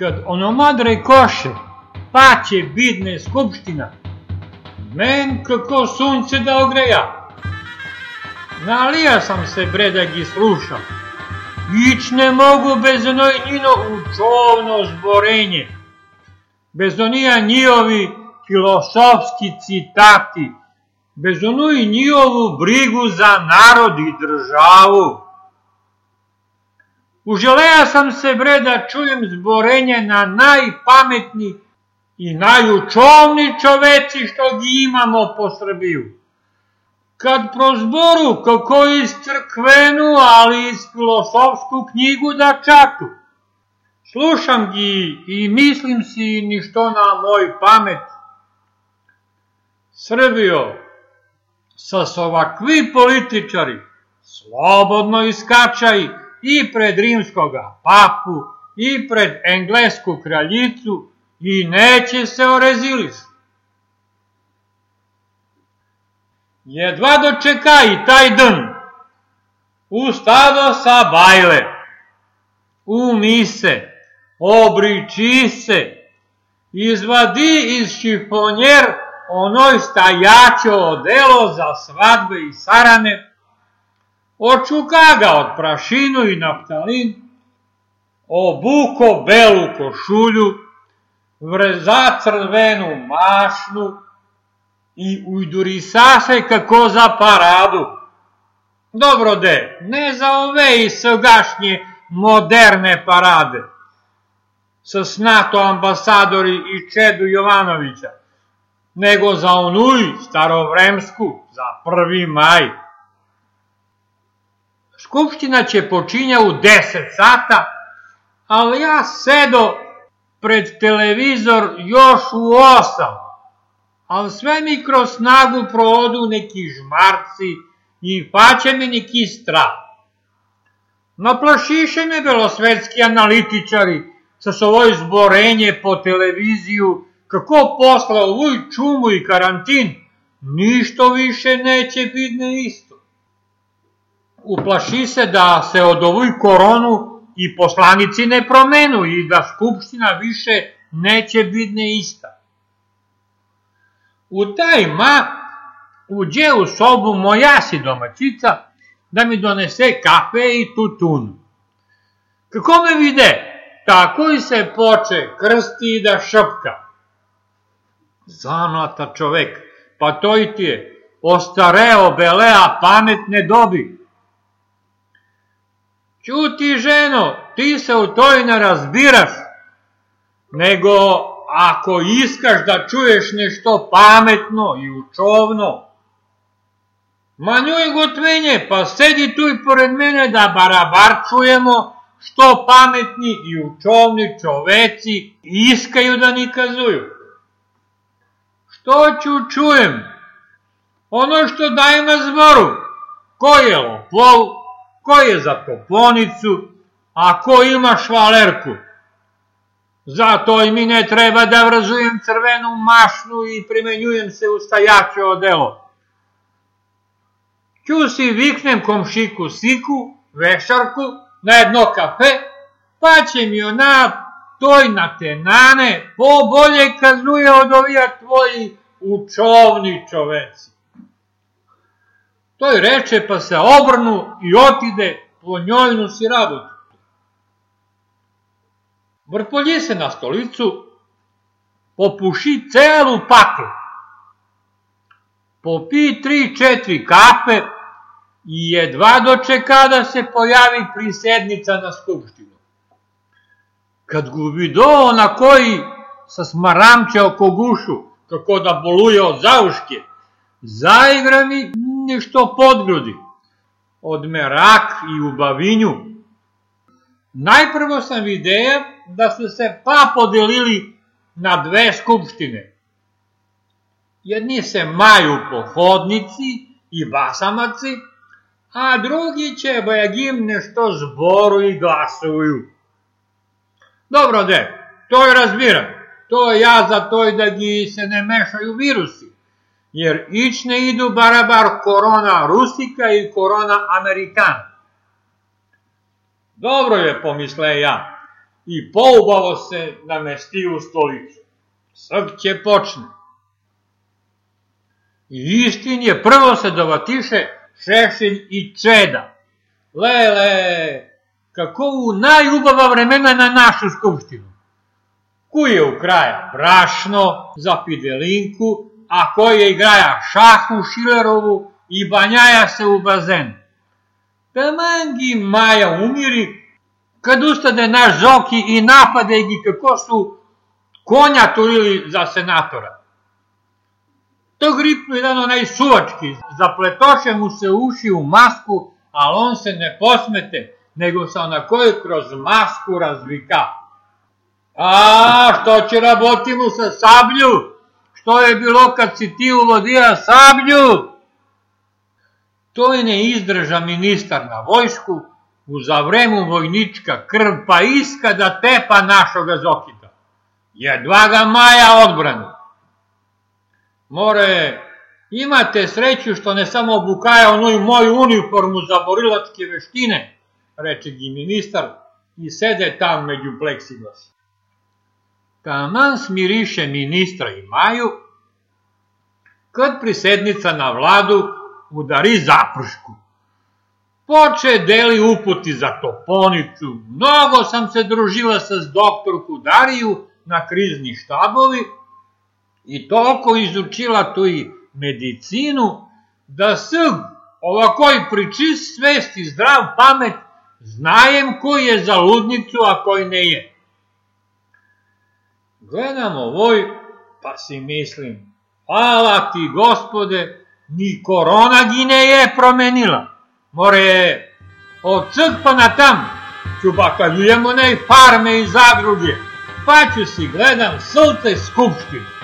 kad ono madre koše, pa će bidne skupština, men kako sunce da ogreja. Nalija sam se bre da gi slušam, ić ne mogu bez onoj njino učovno zborenje, bez onija njihovi filosofski citati, bez onu i njihovu brigu za narod i državu. Uželeja sam se bre da čujem zborenje na najpametni i najučovni čoveci što gi imamo po Srbiju. Kad prozboru kako iz crkvenu, ali iz filosofsku knjigu da čatu. Slušam gi i mislim si ništo na moj pamet. Srbijo, sa ovakvi političari slobodno iskačaj i pred rimskoga papu i pred englesku kraljicu i neće se oreziliš. Jedva dočeka i taj dan u stado sa bajle, u mise, obriči se, izvadi iz šifonjer onoj stajačo odelo za svadbe i sarane, očuka ga od prašinu i naftalin, obuko belu košulju, vrza crvenu mašnu i ujdurisa se kako za paradu. Dobro de, ne za ove i sagašnje moderne parade, sa snato ambasadori i Čedu Jovanovića, nego za onuj starovremsku, za prvi maj. Skupština će počinja u 10 sata, ali ja sedo pred televizor još u 8, ali sve mi kroz snagu proodu neki žmarci i paće mi neki strah. Naplašiše me belosvetski analitičari sa svoj zborenje po televiziju kako posle ovuj čumu i karantin, ništo više neće biti isto. Uplaši se da se od ovuj koronu i poslanici ne promenu i da skupština više neće biti ista. U taj ma uđe u sobu moja si domaćica da mi donese kafe i tutun. Kako me vide, tako i se poče krsti da šapka. Zanata čovek, pa to i ti je, ostareo belea pamet ne dobi. Ćuti ženo, ti se u toj ne razbiraš, nego ako iskaš da čuješ nešto pametno i učovno, manjuj gotvenje, pa sedi tu i pored mene da barabar čujemo što pametni i učovni čoveci iskaju da nikazuju. Što ću čujem? Ono što daje na zboru. Ko je lopov, ko je za koponicu, a ko ima švalerku. Zato i mi ne treba da vrazujem crvenu mašnu i primenjujem se u stajače odelo. Ću si viknem komšiku siku, vešarku, na jedno kafe, pa će mi ona toj na tenane pobolje kazuje od ovija tvoji učovni čoveci. Toj reče pa se obrnu i otide po njojnu si radotu. Vrpolji se na stolicu, popuši celu paklu. Popi tri, četiri kape i jedva dočeka da se pojavi prisednica na skupštinu. Kad go vidio na koji sa smaramče oko gušu, kako da boluje od zauške, zaigra mi nešto podgrudi, od merak i ubavinju. Najprvo sam video da su se pa podelili na dve skupštine. Jedni se maju po hodnici i basamaci, a drugi će bojagim nešto zboru i glasuju. Dobro de, to je razbiram. To ja za to da gi se ne mešaju virusi. Jer ić ne idu barabar korona Rusika i korona Amerikana. Dobro je, pomisle ja. i poubavo se namesti u stolicu. Srk će počne. I istin je prvo se dovatiše Šešelj i Čeda. Lele, kako u najubava vremena na našu skupštinu. Ku je u kraja brašno za Fidelinku, a koji je igraja šahu Šilerovu i banjaja se u bazen. Tamangi Maja umiri, kad ustade naš Zoki i napade gi kako su konja turili za senatora. To gripnu jedan onaj suvački, zapletoše mu se uši u masku, ali on se ne posmete, nego sa na koju kroz masku razvika. A, što će raboti mu sa sablju? Što je bilo kad si ti uvodija sablju? To je ne izdrža ministar na vojsku, u zavremu vojnička krv pa iska da tepa našoga Zokita. Jedva ga maja odbranu. More, imate sreću što ne samo obukaja onu moju uniformu za borilačke veštine, reče gi ministar i sede tam među pleksiglas. Taman smiriše ministra i Maju, kad prisednica na vladu udari zapršku. Poče deli uputi za toponicu, mnogo sam se družila sa doktorku Dariju na krizni štabovi i toliko izučila tu i medicinu, da sg ovakoj priči svest i zdrav pamet znajem koji je za ludnicu, a koji ne je. Gledam ovoj, pa si mislim, hvala ti gospode, ni korona gi ne je promenila. More, od crkva na tam, ću bakaljujemo ne farme i zadruge, pa ću si gledam sulte skupštinu.